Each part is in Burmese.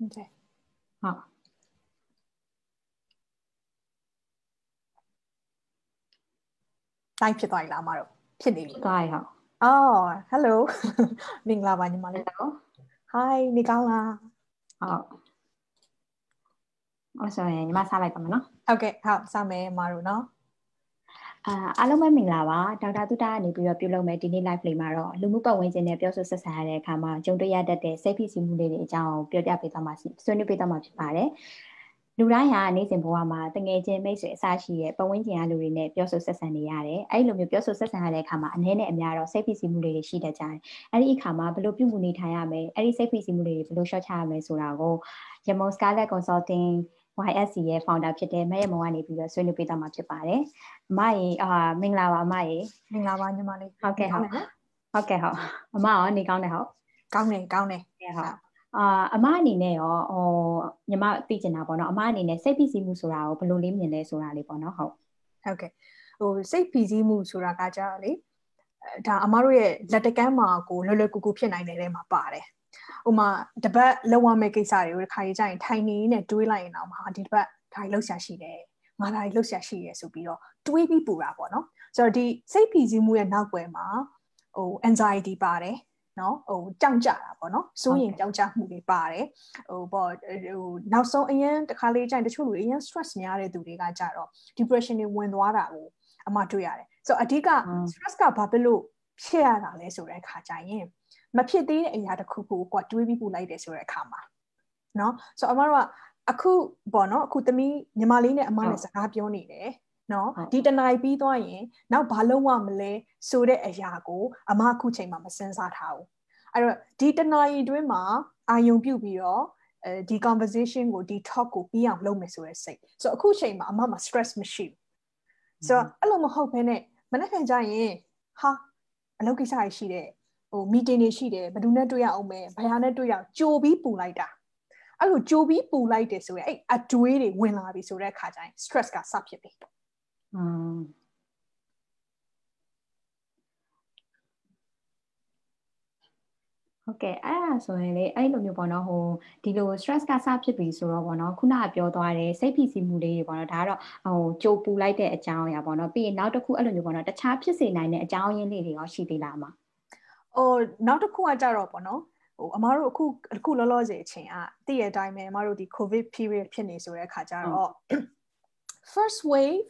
ဟုတ်တယ်ဟုတ်တိုင်းဖြစ်သွားပြီလားအမတို့ဖြစ်နေပြီတိုင်းဟုတ်အော် hello မင်္ဂလာပါညီမလေးတို့ hi နေကောင်းလားဟုတ်အဲ့ဆိုရင်ညီမစားလိုက်ပါမယ်နော်ဟုတ်ကဲ့ဟုတ်စားမယ်အမတို့နော် အာအားလုံးပဲမင်္ဂလာပါဒေါက်တာတုတာကနေပြီးတော့ပြုလုပ်မယ်ဒီနေ့ live လေးမှာတော့လူမှုပတ်ဝန်းကျင်နဲ့ပြောဆိုဆက်ဆံရတဲ့အခါမှာကြုံတွေ့ရတတ်တဲ့စိတ်ဖိစီးမှုလေးတွေအကြောင်းပြောပြပေးသွားမှာဆွေးနွေးပေးသွားမှာဖြစ်ပါတယ်လူတိုင်းဟာနေ့စဉ်ဘဝမှာတငယ်ချင်းမိတ်ဆွေအစရှိတဲ့ပတ်ဝန်းကျင်အလူတွေနဲ့ပြောဆိုဆက်ဆံနေရတယ်။အဲဒီလိုမျိုးပြောဆိုဆက်ဆံရတဲ့အခါမှာအနည်းနဲ့အများတော့စိတ်ဖိစီးမှုတွေရှိတတ်ကြတယ်။အဲဒီအခါမှာဘယ်လိုပြုမှုနေထိုင်ရမလဲ။အဲဒီစိတ်ဖိစီးမှုတွေဘယ်လိုရှော့ချရမလဲဆိုတာကို Yamon Scarlet Consulting YSC ရဲ့ founder ဖြစ်တဲ့မရမောကနေပြီးတော့ဆွေးနွေးပေးသွားမှာဖြစ်ပါတယ်။အမရေအာမင်္ဂလာပါအမရေမင်္ဂလာပါညီမလေးဟုတ်ကဲ့ဟုတ်ဟုတ်ကဲ့ဟုတ်အမရောနေကောင်းတယ်ဟုတ်ကောင်းတယ်ကောင်းတယ်ဟုတ်အာအမအနေနဲ့ရောဟိုညီမသိချင်တာပေါ့နော်အမအနေနဲ့စိတ်ဖိစီးမှုဆိုတာကိုဘယ်လိုလေးမြင်လဲဆိုတာလေးပေါ့နော်ဟုတ်ဟုတ်ကဲ့ဟိုစိတ်ဖိစီးမှုဆိုတာကကြာလေဒါအမတို့ရဲ့လက်တကမ်းမှာကိုလွယ်လွယ်ကူကူဖြစ်နိုင်တဲ့ထဲမှာပါတယ် ဥမာတပတ်လောက်ရမယ့်ကိစ္စတွေကိုတစ်ခါကြီးကျရင်ထိုင်နေနဲ့တွေးလိုက်ရင်တော့ဟာဒီတပတ်ဒါကြီးလှုပ်ရှားရှိတယ်ငါဒါကြီးလှုပ်ရှားရှိရဲဆိုပြီးတော့တွေးပြီးပူတာပေါ့နော်ဆိုတော့ဒီစိတ်ဖိစီးမှုရဲ့နောက်ွယ်မှာဟို anxiety ပါတယ်နော်ဟိုကြောက်ကြတာပေါ့နော်စိုးရင်ကြောက်ကြမှုတွေပါတယ်ဟိုပေါ့ဟိုနောက်ဆုံးအရင်တစ်ခါလေးကြိုင်တချို့လူအရင် stress များတဲ့သူတွေကကြတော့ depression တွေဝင်သွားတာကိုအမှတွေ့ရတယ်ဆိုတော့အဓိက stress ကဘာဖြစ်လို့ဖြစ်ရတာလဲဆိုတဲ့အခါကျရင် မဖြစ်သေးတဲ့အရာတစ်ခုကိုကွာတွေးပြီးပူလိုက်တယ်ဆိုတဲ့အခါမှာနော်ဆိုတော့အမတို့ကအခုပေါ့နော်အခုသမီးညီမလေးနဲ့အမနဲ့စကားပြောနေတယ်နော်ဒီတနိုင်ပြီးသွားရင်နောက်ဘာလုပ်ရမလဲဆိုတဲ့အရာကိုအမအခုချိန်မှာမစင်စားထားဘူးအဲ့တော့ဒီတနိုင်အတွင်းမှာအာယုံပြုတ်ပြီးတော့အဲဒီ conversation ကိုဒီ talk ကိုပြီးအောင်လုပ်မယ်ဆိုတဲ့စိတ်ဆိုတော့အခုချိန်မှာအမမှာ stress မရှိဘူးဆိုတော့အဲ့လိုမဟုတ်ဘဲနဲ့မနေ့ကကြရင်ဟာအလုပ်ကိစ္စရှိတဲ့ ဟို meeting တွေရှိတယ်ဘယ်သူနဲ့တွေ့ရအောင်မဲဘယ်ဟာနဲ့တွေ့ရအောင်ကြိုပြီးပူလိုက်တာအဲ့လိုကြိုပြီးပူလိုက်တယ်ဆိုရင်အဲ့အတွေးတွေဝင်လာပြီဆိုတဲ့အခါကျရင် stress ကစဖြစ်ပြီอืมဟုတ်ကဲ့အဲ့ဒါဆိုရင်လေအဲ့လိုမျိုးပေါ့နော်ဟိုဒီလို stress ကစဖြစ်ပြီဆိုတော့ပေါ့နော်ခုနကပြောသွားတယ်စိတ်ဖိစီးမှုလေးတွေပေါ့နော်ဒါကတော့ဟိုကြိုပူလိုက်တဲ့အကြောင်းအရာပေါ့နော်ပြီးရင်နောက်တစ်ခုအဲ့လိုမျိုးပေါ့နော်တခြားဖြစ်စေနိုင်တဲ့အကြောင်းရင်းလေးတွေရောရှိသေးလားမှာ ဟိုနောက်တစ်ခုကကြတော့ပေါ့နော်ဟိုအမားတို့အခုအခုလောလောဆယ်အချိန်ကတည့်ရအတိုင်းပဲအမားတို့ဒီ covid period ဖြစ်နေဆိုတဲ့အခါကျတော့ first wave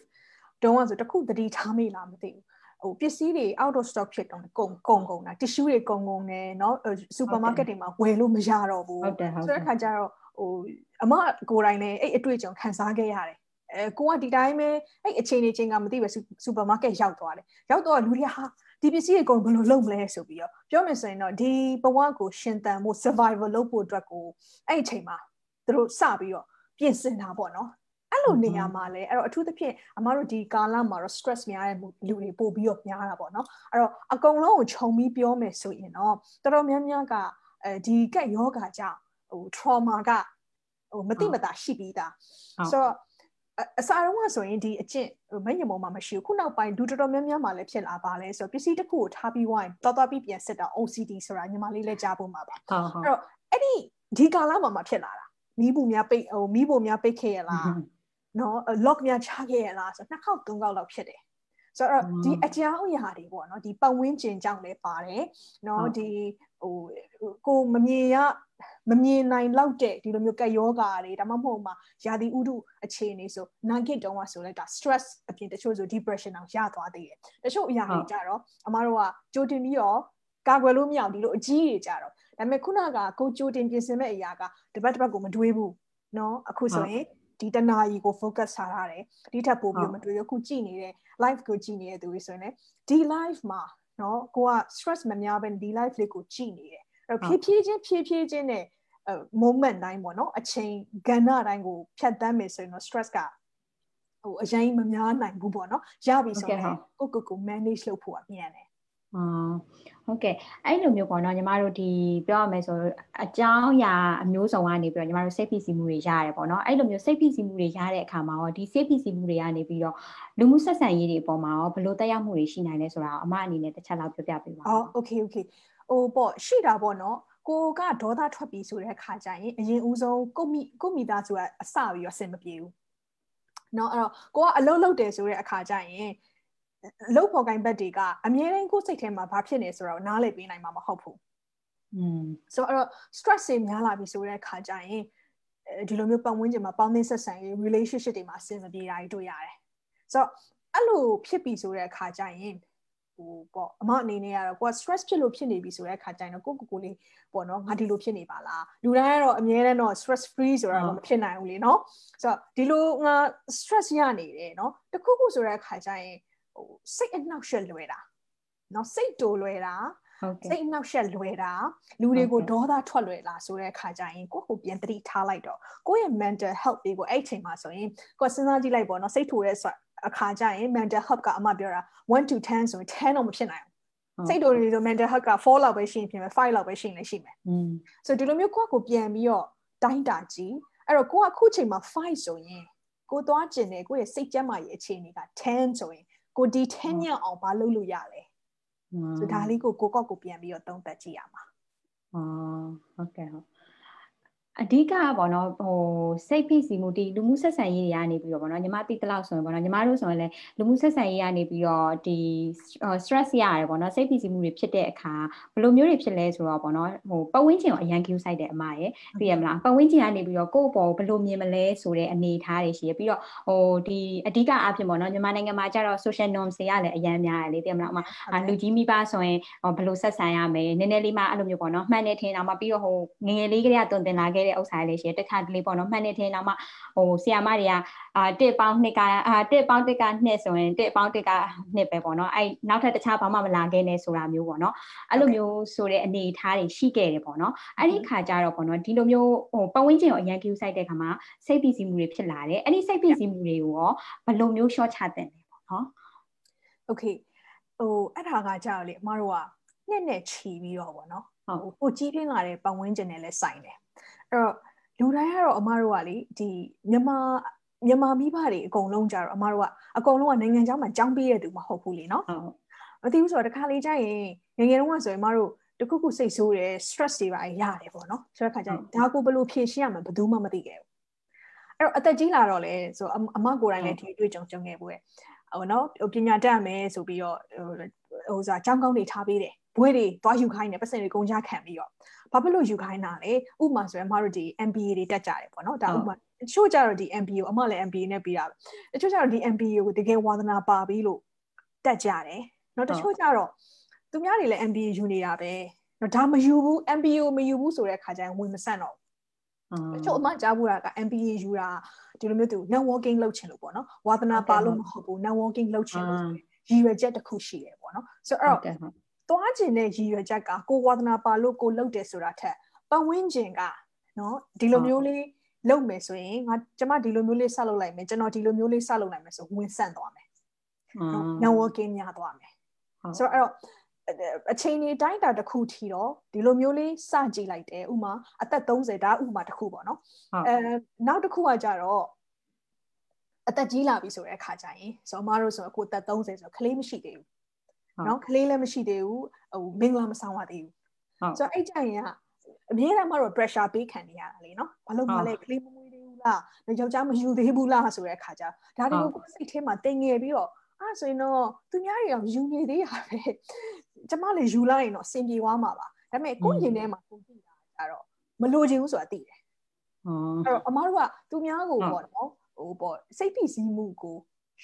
တုံးကဆိုတခုတတိထားမိလားမသိဘူးဟိုပစ္စည်းတွေ out of stock ဖြစ်တော့ကုန်ကုန်ကုန်တာ tissue တွေကုန်ကုန်နေเนาะ supermarket တွေမှာဝယ်လို့မရတော့ဘူးဟုတ်တယ်ဟုတ်တယ်ဆိုတဲ့ခါကျတော့ဟိုအမကိုယ်တိုင်လည်းအဲ့အတွေ့အကြုံခံစားခဲ့ရတယ်အဲကိုကဒီတိုင်းပဲအဲ့အချိန်လေးချင်းကမသိပဲ supermarket ရောက်သွားတယ်ရောက်တော့လူတွေဟာ ဒီပစ္စည်းတွေကုန်ဘယ်လိုလုပ်မလဲဆိုပြီးတော့ပြောမယ်ဆိုရင်တော့ဒီဘဝကိုရှင်သန်ဖို့ survival လုပ်ဖို့အတွက်ကိုအဲ့အချိန်မှာသူတို့စပြီးတော့ပြင်ဆင်တာပေါ့နော်အဲ့လိုနေရာမှာလဲအဲ့တော့အထူးသဖြင့်အမတို့ဒီကာလမှာတော့ stress များတဲ့လူတွေပို့ပြီးတော့များတာပေါ့နော်အဲ့တော့အကုန်လုံးကိုခြုံပြီးပြောမယ်ဆိုရင်တော့တော်တော်များများကအဲဒီကက်ယောဂါကြောင့်ဟို trauma ကဟိုမတိမတာရှိပြီးသားဆိုတော့ အစားတော့ဆိုရင်ဒီအကျင့်မညမုံမှာမရှိဘူးခုနောက်ပိုင်းဒူတော်တော်များများမှလည်းဖြစ်လာပါလဲဆိုတော့ပစ္စည်းတစ်ခုကိုထားပြီးဝိုင်းတော်တော်ပြီးပြန်စစ်တာ OCD ဆိုတာညီမလေးလည်းကြားဖို့မှာပါဟုတ်ဟုတ်အဲ့တော့အဲ့ဒီဒီကာလမှာမှဖြစ်လာတာမီးဘူးများပိတ်ဟိုမီးဘူးများပိတ်ခဲ့ရလားနော် lock များချခဲ့ရလားဆိုနှစ်ခေါက်သုံးခေါက်လောက်ဖြစ်တယ် ဆိုတော့ဒီအကြောင်းအရာတွေပေါ့နော်ဒီပတ်ဝန်းကျင်ကြောင့်လည်းပါတယ်နော်ဒီဟိုကိုမမြင်ရမမြင်နိုင်လောက်တဲ့ဒီလိုမျိုးကက်ယောဂါတွေဒါမှမဟုတ်မှာယာတိဥဒုအခြေအနေဆိုနာဂစ်တုံးကဆိုလဲဒါ stress အပြင်တချို့ဆို depression အောင်ရသွားသေးတယ်တချို့အရာတွေကြတော့အမားတို့ကကြိုတင်ပြီးတော့ကာကွယ်လို့မရအောင်ဒီလိုအကြီးတွေကြတော့ဒါပေမဲ့ခုနကကိုကြိုတင်ပြင်ဆင်မဲ့အရာကတပတ်တပတ်ကိုမတွေးဘူးเนาะအခုဆိုရင် ဒီတနာရီကို focus ထားရတယ်ဒီထက်ပိုပြီးမတွေ့ရခုကြည့်နေတဲ့ live ကိုကြည့်နေတဲ့သူတွေဆိုရင်လည်းဒီ live မှာနော်ကိုက stress မများဘဲဒီ live လေးကိုကြည့်နေတယ်အဲ့တော့ဖြည်းဖြည်းချင်းဖြည်းဖြည်းချင်းနဲ့ moment တိုင်းပေါ့နော်အချိန်ကဏ္ဍတိုင်းကိုဖြတ်တန်းမယ်ဆိုရင်တော့ stress ကဟိုအရင်မများနိုင်ဘူးပေါ့နော်ရပြီဆိုရင်ကိုကိုကို manage လုပ်ဖို့ကမြန်တယ်အာ ဟုတ်ကဲ့အဲ့လိုမျိုးပေါ့နော်ညီမတို့ဒီပြောရမယ်ဆိုအကြောင်းအရာအမျိုးစုံကနေပြီးတော့ညီမတို့စိတ်ဖိစီးမှုတွေရတယ်ပေါ့နော်အဲ့လိုမျိုးစိတ်ဖိစီးမှုတွေရတဲ့အခါမှာရောဒီစိတ်ဖိစီးမှုတွေကနေပြီးတော့လူမှုဆက်ဆံရေးတွေအပေါ်မှာရောဘယ်လိုတက်ရောက်မှုတွေရှိနိုင်လဲဆိုတာအမအနေနဲ့တစ်ချက်လောက်ပြောပြပေးပါဦး။အော် okay okay ဟိုပေါ့ရှိတာပေါ့နော် ကိုကဒေါသထွက်ပြီဆိုတဲ့ခါကျရင်အရင်ဦးဆုံးကိုမိကိုမိသားစုကအစပြီးတော့အဆင်မပြေဘူးเนาะအဲ့တော့ကိုကအလုံးလုံးတယ်ဆိုတဲ့အခါကျရင်အ လုပ်ဖော်ကိုင်ဘက်တွေကအမြဲတမ်းကိုယ်စိတ်ထဲမှာဘာဖြစ်နေဆိုတော့နားလည်ပေးနိုင်မှာမဟုတ်ဘူးอืมဆိုတော့ stress တွေများလာပြီဆိုတဲ့အခါကျရင်ဒီလိုမျိုးပတ်ဝန်းကျင်မှာပေါင်းသင်းဆက်ဆံရေး relationship တွေမှာအဆင်မပြေတာတွေတွေ့ရတယ်ဆိုတော့အဲ့လိုဖြစ်ပြီဆိုတဲ့အခါကျရင်ဟိုပေါ့အမအနေနဲ့ကတော့ကိုက stress ဖြစ်လို့ဖြစ်နေပြီဆိုတဲ့အခါကျရင်တော့ကိုကိုကိုလေးပေါ့နော်ငါဒီလိုဖြစ်နေပါလားလူတိုင်းကတော့အမြဲတမ်းတော့ stress free ဆိုတာတော့မဖြစ်နိုင်ဘူးလေနော်ဆိုတော့ဒီလိုငါ stress ရနေတယ်နော်တခုခုဆိုတဲ့အခါကျရင် ဟိုစိတ်အနှောက်ယှက်လွယ်တာနော်စိတ်တိုလွယ်တာစိတ်အနှောက်ယှက်လွယ်တာလူတွေကိုဒေါသထွက်လွယ်လာဆိုတဲ့အခါကျရင်ကိုယ့်ကိုပြန်တတိထားလိုက်တော့ကိုယ့်ရဲ့ mental health တွေကိုအဲ့ချိန်မှာဆိုရင်ကိုယ်စဉ်းစားကြည့်လိုက်ပေါ့နော်စိတ်ထိုတဲ့အခါကျရင် mental health ကအမှပြောတာ1 to 10ဆိုရင်10တော့မဖြစ်နိုင်ဘူးစိတ်တို့တွေဆို mental health က4လောက်ပဲရှိရင်ဖြစ်မယ်5လောက်ပဲရှိရင်လည်းရှိမယ်อืมဆိုဒီလိုမျိုးကိုယ့်ကိုပြန်ပြီးတော့တိုင်းတာကြည့်အဲ့တော့ကိုကအခုချိန်မှာ5ဆိုရင်ကိုသွားကျင်တယ်ကိုယ့်ရဲ့စိတ်ကြမ်းမာရေးအခြေအနေက10ဆိုရင် ကိုဒီ10ညအောင်မလုပ်လို့ရလဲဆိုဒါလေးကိုကိုကော့ကိုပြန်ပြီးတော့သုံးသပ်ကြည့်ရမှာအော်ဟုတ်ကဲ့ဟုတ် အဓိကပေါ့နော်ဟိုစိတ်ဖိစီမှုဒီလူမှုဆက်ဆံရေးတွေကနေပြီးတော့ပေါ့နော်ညီမသိတလောက်ဆိုရင်ပေါ့နော်ညီမတို့ဆိုရင်လည်းလူမှုဆက်ဆံရေးကနေပြီးတော့ဒီ stress ရတယ်ပေါ့နော်စိတ်ဖိစီမှုတွေဖြစ်တဲ့အခါဘယ်လိုမျိုးတွေဖြစ်လဲဆိုတော့ပေါ့နော်ဟိုပတ်ဝန်းကျင်ကိုအရန် cue ဆိုင်တဲ့အမရဲ့သိရမလားပတ်ဝန်းကျင်ကနေပြီးတော့ကိုယ့်ဘောဘယ်လိုမြင်မလဲဆိုတဲ့အနေအထားတွေရှိရပြီးတော့ဟိုဒီအဓိကအဖြစ်ပေါ့နော်ညီမနိုင်ငံမှာကျတော့ social norms တွေလည်းအရန်များတယ်လေသိရမလားအမလူကြီးမိဘဆိုရင်ဘယ်လိုဆက်ဆံရမယ်နည်းနည်းလေးမှအဲ့လိုမျိုးပေါ့နော်မှန်နေထင်အောင်မပြီးတော့ဟိုငငယ်လေးကလေးကတွင်တင်လာခဲ့တဲ့ဥစ္စာလေးရှိရတခါတလေပေါ့နော်မှန်နေထင်တော့မှဟိုဆီယာမတွေကအာတစ်ပေါင်းနှစ်ကအာတစ်ပေါင်းတစ်ကနှစ်ဆိုရင်တစ်ပေါင်းတစ်ကနှစ်ပဲပေါ့နော်အဲ့နောက်ထပ်တခြားဘာမှမလာခဲ့နဲ့ဆိုတာမျိုးပေါ့နော်အဲ့လိုမျိုးဆိုတဲ့အနေအထားတွေရှိခဲ့တယ်ပေါ့နော်အဲ့ဒီခါကျတော့ပေါ့နော်ဒီလိုမျိုးဟိုပတ်ဝန်းကျင်ကိုအရန်ကူးဆိုင်တဲ့ခါမှာစိတ်ပီစီမှုတွေဖြစ်လာတယ်အဲ့ဒီစိတ်ပီစီမှုတွေကိုရောဘယ်လိုမျိုး short ချတဲ့လဲပေါ့နော် okay ဟိုအဲ့ဒါကကြောက်လေအမတို့ကနှစ်နဲ့ချီပြီးတော့ပေါ့နော်ဟုတ်ဟိုကြီးပြင်းလာတဲ့ပတ်ဝန်းကျင်နဲ့လည်းဆိုင်တယ် အဲ့တော့လူတိုင်းကတော့အမတို့ကလေဒီမြန်မာမြန်မာမိဘတွေအကုန်လုံးကြတော့အမတို့ကအကုန်လုံးကနိုင်ငံခြားမှာကြောင်းပေးရသူမဟုတ်ဘူးလေနော်မသိဘူးဆိုတော့တခါလေကြာရင်ငငယ်တုန်းကဆိုရင်အမတို့တခုခုစိတ်ဆိုးတယ် stress တွေပါရတယ်ပေါ့နော်ဆိုတဲ့ခါကျရင်ဒါကိုဘယ်လိုဖြေရှင်းရမှာဘယ်သူမှမသိခဲ့ဘူးအဲ့တော့အသက်ကြီးလာတော့လေဆိုအမကိုယ်တိုင်လည်းဒီတွေ့ကြုံကြုံခဲ့ဘူးရဲ့ဟိုနော်ပညာတတ်မယ်ဆိုပြီးတော့ဟိုဆိုတာအကြောင်းကောင်းတွေထားပေးတယ်ဘွဲတွေသွားယူခိုင်းတယ်ပတ်စံတွေကုန်ကြခံပြီးတော့ ဘာဖြစ်လို့ယူခိုင်းတာလဲဥပမာဆိုရင်အမတို့ဒီ MBA တွေတက်ကြတယ်ပေါ့နော်ဒါဥပမာတချို့ကြတော့ဒီ MBA ကိုအမလည်း MBA နဲ့ပြီးတာတချို့ကြတော့ဒီ MBA ကိုတကယ်ဝါသနာပါပြီးလို့တက်ကြတယ်နော်တချို့ကြတော့သူများတွေလည်း MBA ယူနေတာပဲနော်ဒါမယူဘူး MBA ကိုမယူဘူးဆိုတဲ့အခါကျရင်ဝင်မဆန့်တော့တချို့အမကြားဘူးတာက MBA ယူတာဒီလိုမျိုးသူ networking လုပ်ချင်လို့ပေါ့နော်ဝါသနာပါလို့မဟုတ်ဘူး networking လုပ်ချင်လို့ရည်ရွယ်ချက်တစ်ခုရှိတယ်ပေါ့နော်ဆိုတော့အဲ့တော့ သွားကျင်တဲ့ရည်ရွယ်ချက်ကကိုဝါသနာပါလို့ကိုလုပ်တယ်ဆိုတာထက်ပတ်ဝန်းကျင်ကနော်ဒီလိုမျိုးလေးလုပ်မယ်ဆိုရင်ငါကျမဒီလိုမျိုးလေးဆက်လုပ်လိုက်မယ်ကျွန်တော်ဒီလိုမျိုးလေးဆက်လုပ်နိုင်မယ်ဆိုဝင်ဆန့်သွားမယ်နော် networking များသွားမယ်ဆိုတော့အဲ့တော့အချိန်ကြီးတိုင်းတာတစ်ခုထီတော့ဒီလိုမျိုးလေးစကြည့်လိုက်တယ်ဥမာအသက်30ဒါဥမာတစ်ခုပေါ့နော်အဲနောက်တစ်ခုကကြတော့အသက်ကြီးလာပြီဆိုတဲ့အခါကျရင်ဆိုအမတို့ဆိုအခုအသက်30ဆိုကလေးမရှိသေးဘူး နော်ကလေးလည်းမရှိသေးဘူးဟိုမင်္ဂလာမဆောင်ရသေးဘူးဆိုတော့အဲ့ကြရင်ကအမြဲတမ်းမတော့ pressure ပေးခံနေရတာလေနော်ဘာလို့မလဲကလေးမမွေးသေးဘူးလားယောက်ျားမယူသေးဘူးလားဆိုတဲ့အခါကျဒါတွေကိုကိုယ်စိတ်ထဲမှာတင်ငယ်ပြီးတော့အဲ့ဆိုရင်တော့သူများတွေတော့ယူနေသေးရပဲကျမလည်းယူလိုက်ရင်တော့စင်ပြေသွားမှာပါဒါပေမဲ့ကိုယ့်ရင်ထဲမှာကိုသိတာကြတော့မလိုချင်ဘူးဆိုတာသိတယ်အဲ့တော့အမားတို့ကသူများကိုပေါ့နော်ဟိုပေါ့စိတ်ဖိစီးမှုကို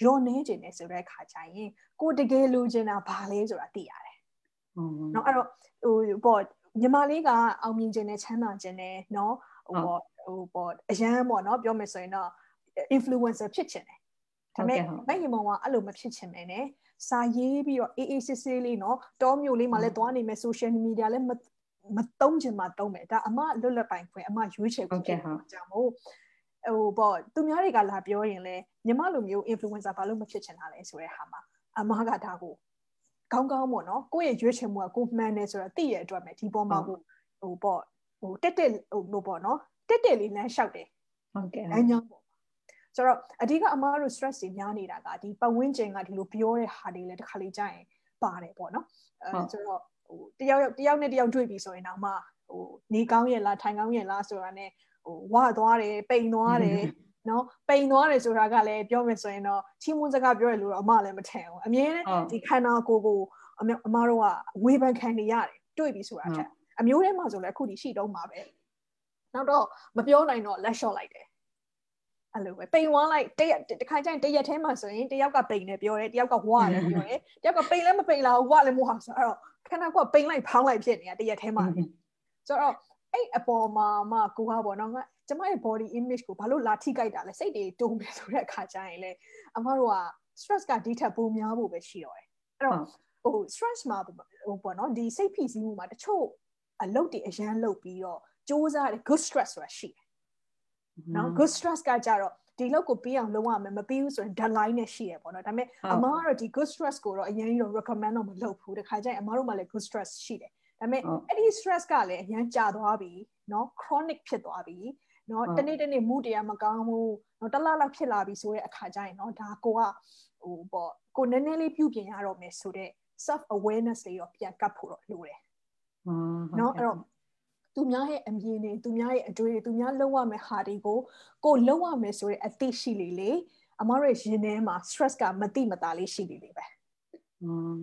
ရောနေခြင်းနဲ့ဆိုတဲ့အခါကျရင်ကိုတကယ်လိုချင်တာဘာလဲဆိုတာသိရတယ်။နော်အဲ့တော့ဟိုပေါ့ညီမလေးကအောင်မြင်ခြင်းနဲ့ချမ်းသာခြင်းနဲ့နော်ဟိုပေါ့ဟိုပေါ့အရန်ပေါ့နော်ပြောမယ်ဆိုရင်တော့ influencer ဖြစ်ခြင်းတယ်။ဒါပေမဲ့မရင်မောင်ကအဲ့လိုမဖြစ်ခြင်းပဲနဲ့စာရေးပြီးတော့အေးအေးဆေးဆေးလေးနော်တောမျိုးလေးမှာလည်းသွားနေမယ် social media လည်းမမတုံးချင်မှတုံးမယ်ဒါအမလွတ်လပ်ပိုင်ခွင့်အမရွေးချယ်ခွင့်ကြောင့်မို့ ဟိုပေါ့သူများတွေကလာပြောရင်လဲညီမလိုမျိုး influencer ဘာလို့မဖြစ်ချင်တာလဲဆိုတဲ့ဟာမှာအမကဒါကိုကောင်းကောင်းပေါ့နော်ကိုယ့်ရဲ့ရွေးချယ်မှုကကိုမှန်တယ်ဆိုတော့သိရအတွက်ပဲဒီပေါ်မှာကိုဟိုပေါ့ဟိုတက်တက်ဟိုပေါ့နော်တက်တက်လေးလမ်းလျှောက်တယ်ဟုတ်ကဲ့လမ်းကြောင်းပေါ့ဆိုတော့အဓိကအမားတို့ stress တွေများနေတာကဒီပတ်ဝန်းကျင်ကဒီလိုပြောတဲ့ဟာတွေလည်းတစ်ခါလေးကြာရင်ပါတယ်ပေါ့နော်အဲဆိုတော့ဟိုတယောက်တယောက်နဲ့တယောက်တွေ့ပြီဆိုရင်တော့မှဟိုနေကောင်းရဲ့လားထိုင်ကောင်းရဲ့လားဆိုတာ ਨੇ ဟိုဝသွားတယ်ပိန်သွားတယ်နော်ပိန်သွားတယ်ဆိုတာကလည်းပြောမယ်ဆိုရင်တော့ချီးမွမ်းစကားပြောရလို့တော့အမလည်းမထင်ဘူးအမြဲဒီခန္ဓာကိုယ်ကိုအမအမတို့ကဝေဖန်ခံနေရတယ်တွေ့ပြီဆိုတာထက်အမျိုးထဲမှာဆိုလည်းအခုဒီရှိတော့မှာပဲနောက်တော့မပြောနိုင်တော့လက်လျှော့လိုက်တယ်အဲ့လိုပဲပိန်ဝမ်းလိုက်တရက်တခါကျရင်တရက်ထဲမှာဆိုရင်တယောက်ကပိန်နေပြောတယ်တယောက်ကဝါတယ်ပြောတယ်တယောက်ကပိန်လည်းမပိန်လာဘူးဝါလည်းမဝါဆိုတော့ခဏကပိန်လိုက်ဖောင်းလိုက်ဖြစ်နေတာတရက်ထဲမှာဆိုတော့ အဲ့အပေါ်မှာမှကိုကပေါ့နော်ငါကျမရဲ့ body image ကိုဘာလို့လာထိကြိုက်တာလဲစိတ်တွေတုံးပြီဆိုတဲ့အခါကျရင်လေအမတို့က stress ကဒီထက်ပိုများဖို့ပဲရှိတော့တယ်အဲ့တော့ဟို stress မှာဟိုပေါ့နော်ဒီစိတ်ဖိစီးမှုမှာတချို့အလုပ်တွေအရန်လုပ်ပြီးတော့စူးစမ်းတယ် good stress ဆိုတာရှိတယ်နော် good stress ကကြတော့ဒီလောက်ကိုပြီးအောင်လုပ်ရမယ်မပြီးဘူးဆိုရင် deadline နဲ့ရှိရပေါ့နော်ဒါပေမဲ့အမကတော့ဒီ good stress ကိုတော့အရင်ကြီးတော့ recommend တော့မလုပ်ဘူးတခါကျရင်အမတို့မှလည်း good stress ရှိတယ် ဒါပေမဲ့အဲ့ဒီ stress ကလည်းအရင်ကြာသွားပြီเนาะ chronic ဖြစ်သွားပြီเนาะတနေ့တနေ့မှုတရားမကောင်းဘူးเนาะတလားလောက်ဖြစ်လာပြီဆိုတဲ့အခါကျရင်เนาะဒါကိုကဟိုပေါ့ကိုနည်းနည်းလေးပြုပြင်ရတော့မယ်ဆိုတော့ self awareness လေးရောပြန်ကပ်ဖို့တော့လိုတယ်เนาะအဲ့တော့သူများရဲ့အမြင်တွေသူများရဲ့အတွေ့အကြုံသူများလုံးဝမယ်ဟာတွေကိုကိုလုံးဝမယ်ဆိုတဲ့အသိရှိလေလေအမတို့ရဲ့ရင်ထဲမှာ stress ကမတိမတာလေးရှိနေလေပဲอืม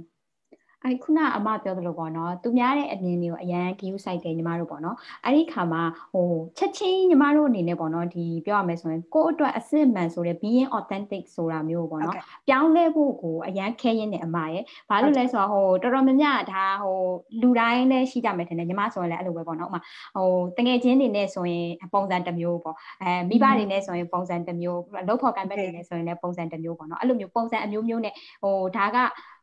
အဲ့ခုနအမပြောသလိုပေါ့နော်သူများတဲ့အမြင်တွေကိုအရန် view site တယ်ညီမတို့ပေါ့နော်အဲ့ဒီခါမှာဟိုချက်ချင်းညီမတို့အနေနဲ့ပေါ့နော်ဒီပြောရမယ်ဆိုရင်ကိုယ့်အတွက်အစစ်မှန်ဆိုတဲ့ being authentic ဆိုတာမျိုးပေါ့နော်ပြောင်းလဲဖို့ကိုအရန်ခဲရင်းတဲ့အမရဲ့ဘာလို့လဲဆိုတော့ဟိုတော်တော်များများဒါဟိုလူတိုင်းလည်းရှိကြမယ်ထင်တယ်ညီမဆိုရင်လည်းအဲ့လိုပဲပေါ့နော်ဥမာဟိုတငယ်ချင်းတွေနဲ့ဆိုရင်ပုံစံတစ်မျိုးပေါ့အဲမိဘတွေနဲ့ဆိုရင်ပုံစံတစ်မျိုးလောက်ဖို့ကံဘက်တွေနဲ့ဆိုရင်လည်းပုံစံတစ်မျိုးပေါ့နော်အဲ့လိုမျိုးပုံစံအမျိုးမျိုးနဲ့ဟိုဒါက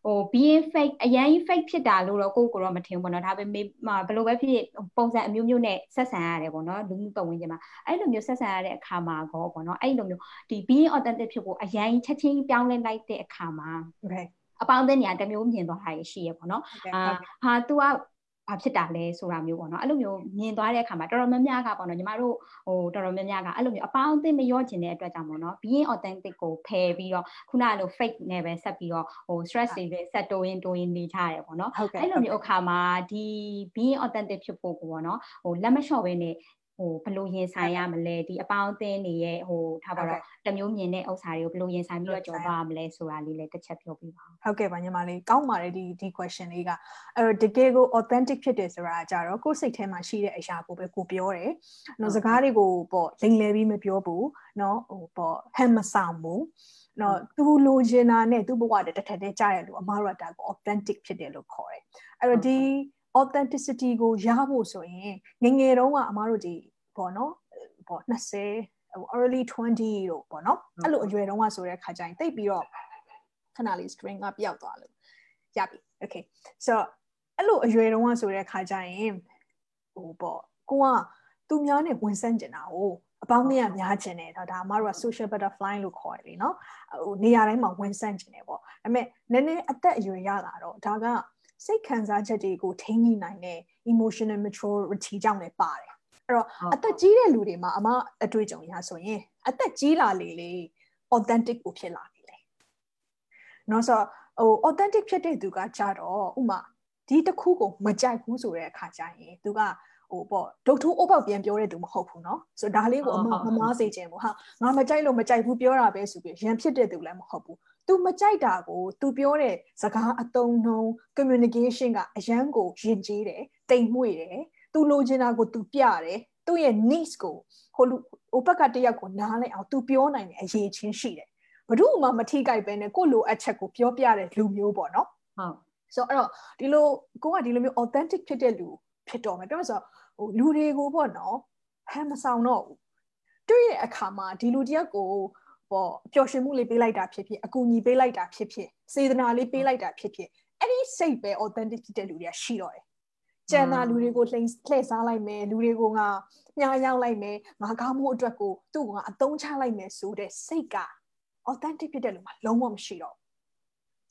ဟို being fake အရင် fake ဖြစ်တာလို့တော့ကိုယ့်ကိုယ်တော့မထင်ဘူးပေါ့နော်ဒါပေမဲ့ဘယ်လိုပဲဖြစ်ဖြစ်ပုံစံအမျိုးမျိုးနဲ့ဆက်ဆံရတယ်ပေါ့နော်လူမှုပတ်ဝန်းကျင်မှာအဲ့လိုမျိုးဆက်ဆံရတဲ့အခါမှာကောပေါ့နော်အဲ့လိုမျိုးဒီ being authentic ဖြစ်ဖို့အရင်ချက်ချင်းပြောင်းလဲလိုက်တဲ့အခါမှာ okay အပေါင်းအသင်းညာတမျိုးမြင်သွားတာရှိရပေါ့နော်အာဟာ तू က ဘာဖြစ်တာလဲဆိုတာမျိုးပေါ့နော်အဲ့လိုမျိုးမြင်သွားတဲ့အခါမှာတော်တော်များများကပေါ့နော်ညီမတို့ဟိုတော်တော်များများကအဲ့လိုမျိုးအပေါင်းအသင်းမရောချင်တဲ့အတွက်ကြောင့်ပေါ့နော် being authentic ကိုဖယ်ပြီးတော့ခုနကလို fake နဲ့ပဲဆက်ပြီးတော့ဟို stress တွေပဲဆက်တိုးရင်တိုးရင်နေကြရတယ်ပေါ့နော်အဲ့လိုမျိုးအခါမှာဒီ being authentic ဖြစ်ဖို့ပေါ့နော်ဟိုလက်မလျှော့ဘဲနဲ့ ဟိုဘယ်လိုရင်ဆိုင်ရမလဲဒီအပေါင်းအသင်းတွေရဲ့ဟိုထားပါတော့တမျိုးမြင်တဲ့ဥစ္စာတွေကိုဘယ်လိုရင်ဆိုင်ပြီးတော့ကြော်သွားရမလဲဆိုတာလေးလည်းတစ်ချက်ပြောပြပါဟုတ်ကဲ့ပါညီမလေးကောင်းပါတယ်ဒီဒီ question လေးကအဲ့တော့တကယ်ကို authentic ဖြစ်တယ်ဆိုတာကြတော့ကိုယ်စိတ်ထဲမှာရှိတဲ့အရာကိုပဲကိုပြောတယ်။နော်စကားတွေကိုပေါ့လိမ်လည်ပြီးမပြောဘူး။နော်ဟိုပေါ့ဟမ်မဆောင်ဘူး။နော်သူလိုချင်တာနဲ့သူ့ဘဝတည်းတစ်ထက်တည်းကြားရလို့အမားတို့ကဒါကို authentic ဖြစ်တယ်လို့ခေါ်တယ်။အဲ့တော့ဒီ authenticity ကိုရဖို့ဆိုရင်ငငယ်တုန်းကအမားတို့ဒီ ပေါ့နော်ပေါ့20ဟို early 20တို့ပေါ့နော်အဲ့လိုအရွယ်တုန်းကဆိုတဲ့ခါကျရင်တိတ်ပြီးတော့ခဏလေး string ကပျောက်သွားလို့ရပြီ okay so အဲ့လိုအရွယ်တုန်းကဆိုတဲ့ခါကျရင်ဟိုပေါ့ကိုကသူများနဲ့ဝင်ဆန့်ကျင်တာ哦အပေါင်းနဲ့များကျင်တယ်ဒါအမတို့က social butterfly လို့ခေါ်တယ်လीเนาะဟိုနေရာတိုင်းမှာဝင်ဆန့်ကျင်တယ်ပေါ့ဒါပေမဲ့နည်းနည်းအသက်အရွယ်ရလာတော့ဒါကစိတ်ခံစားချက်တွေကိုထိန်းညှိနိုင်တဲ့ emotional maturity ကြောင့်လည်းပါတယ် အဲ့တော့အသက်ကြီးတဲ့လူတွေမှာအမအတွေ့အကြုံရဆိုရင်အသက်ကြီးလာလေလေ authentic ကိုဖြစ်လာပြီလေနော်ဆိုဟို authentic ဖြစ်တဲ့သူကကြတော့ဥမာဒီတစ်ခုကိုမကြိုက်ဘူးဆိုတဲ့အခါကျရင်သူကဟိုပေါ့ဒုတ်ထူးအိုးပေါက်ပြန်ပြောတဲ့သူမဟုတ်ဘူးเนาะဆိုတော့ဒါလေးကိုအမမမားစေခြင်းပေါ့ဟာငါမကြိုက်လို့မကြိုက်ဘူးပြောတာပဲဆိုပြီးရန်ဖြစ်တဲ့သူလည်းမဟုတ်ဘူး तू မကြိုက်တာကို तू ပြောတဲ့စကားအတုံးနှုံး communication ကအရန်ကိုယဉ်ကျေးတယ်တိမ်မွေ့တယ် သူလိုချင်တာကိုသူပြတယ်သူ့ရဲ့ needs ကိုဟိုလူဟိုဘက်ကတယောက်ကိုနားလဲအောင်သူပြောနိုင်တဲ့အရေးချင်းရှိတယ်ဘ ᱹ မှမထိကြိုက်ပဲနဲ့ကိုလိုအပ်ချက်ကိုပြောပြတဲ့လူမျိုးပေါ့နော်ဟုတ်ဆိုတော့အဲ့တော့ဒီလိုကိုကဒီလိုမျိုး authentic ဖြစ်တဲ့လူဖြစ်တော်မယ်ပြောဆိုဟိုလူတွေကိုပေါ့နော်ဟမ်မဆောင်တော့ဘူးတွေ့ရဲ့အခါမှာဒီလူတယောက်ကိုပေါ့ပျော်ရွှင်မှုလေးပေးလိုက်တာဖြစ်ဖြစ်အကူအညီပေးလိုက်တာဖြစ်ဖြစ်စေတနာလေးပေးလိုက်တာဖြစ်ဖြစ်အဲ့ဒီစိတ်ပဲ authentic ဖြစ်တဲ့လူတွေကရှိတော့တယ် ကျန်တာလူတွေကိုလှိမ့်လှည့်စားလိုက်မယ်လူတွေကိုငါညှာရောက်လိုက်မယ်ငါကောင်းမှုအတွက်ကိုသူ့ကိုငါအသုံးချလိုက်မယ်ဆိုတဲ့စိတ်က authentic ဖြစ်တဲ့လူမှာလုံးဝမရှိတော့